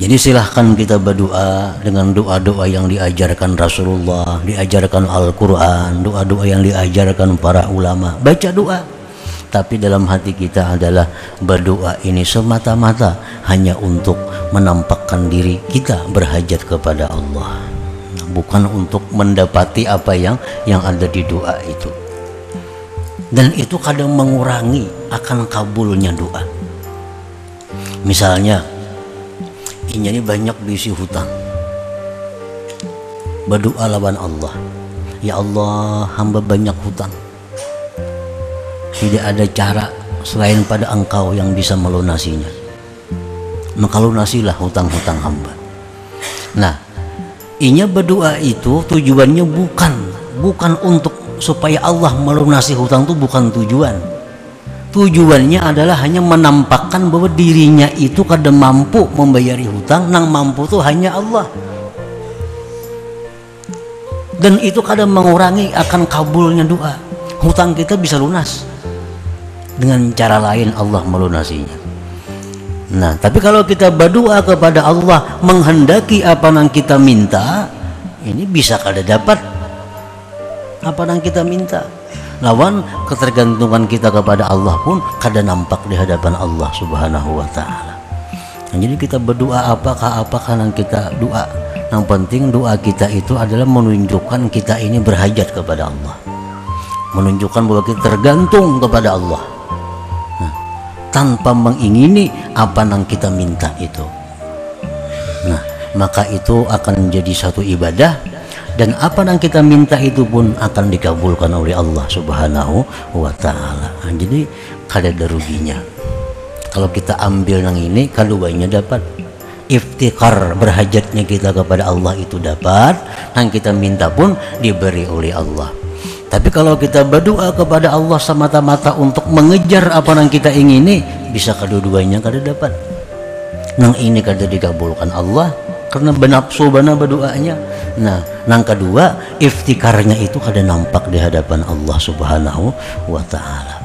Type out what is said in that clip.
jadi silahkan kita berdoa dengan doa-doa yang diajarkan Rasulullah, diajarkan Al-Quran, doa-doa yang diajarkan para ulama. Baca doa. Tapi dalam hati kita adalah berdoa ini semata-mata hanya untuk menampakkan diri kita berhajat kepada Allah. Bukan untuk mendapati apa yang yang ada di doa itu. Dan itu kadang mengurangi akan kabulnya doa. Misalnya ini banyak diisi hutang. Berdoa lawan Allah. Ya Allah hamba banyak hutang. Tidak ada cara selain pada engkau yang bisa melunasinya. Maka lunasilah hutang-hutang hamba. Nah inya berdoa itu tujuannya bukan bukan untuk supaya Allah melunasi hutang itu bukan tujuan tujuannya adalah hanya menampakkan bahwa dirinya itu kadang mampu membayari hutang nang mampu tuh hanya Allah. Dan itu kadang mengurangi akan kabulnya doa. Hutang kita bisa lunas dengan cara lain Allah melunasinya. Nah tapi kalau kita berdoa kepada Allah menghendaki apa yang kita minta ini bisa kada dapat. Apa yang kita minta lawan ketergantungan kita kepada Allah pun kadang nampak di hadapan Allah Subhanahu wa taala. Nah, jadi kita berdoa apakah apakah yang kita doa. Yang penting doa kita itu adalah menunjukkan kita ini berhajat kepada Allah. Menunjukkan bahwa kita tergantung kepada Allah. Nah, tanpa mengingini apa yang kita minta itu. Nah, maka itu akan menjadi satu ibadah dan apa yang kita minta itu pun akan dikabulkan oleh Allah Subhanahu wa taala. Nah, jadi kada ada ruginya. Kalau kita ambil yang ini kalau banyak dapat iftikar berhajatnya kita kepada Allah itu dapat yang kita minta pun diberi oleh Allah tapi kalau kita berdoa kepada Allah semata-mata untuk mengejar apa yang kita ingini bisa kedua-duanya kada dapat yang ini kada dikabulkan Allah karena benapsu benar berdoanya. Nah yang kedua iftikarnya itu kada nampak di hadapan Allah subhanahu wa ta'ala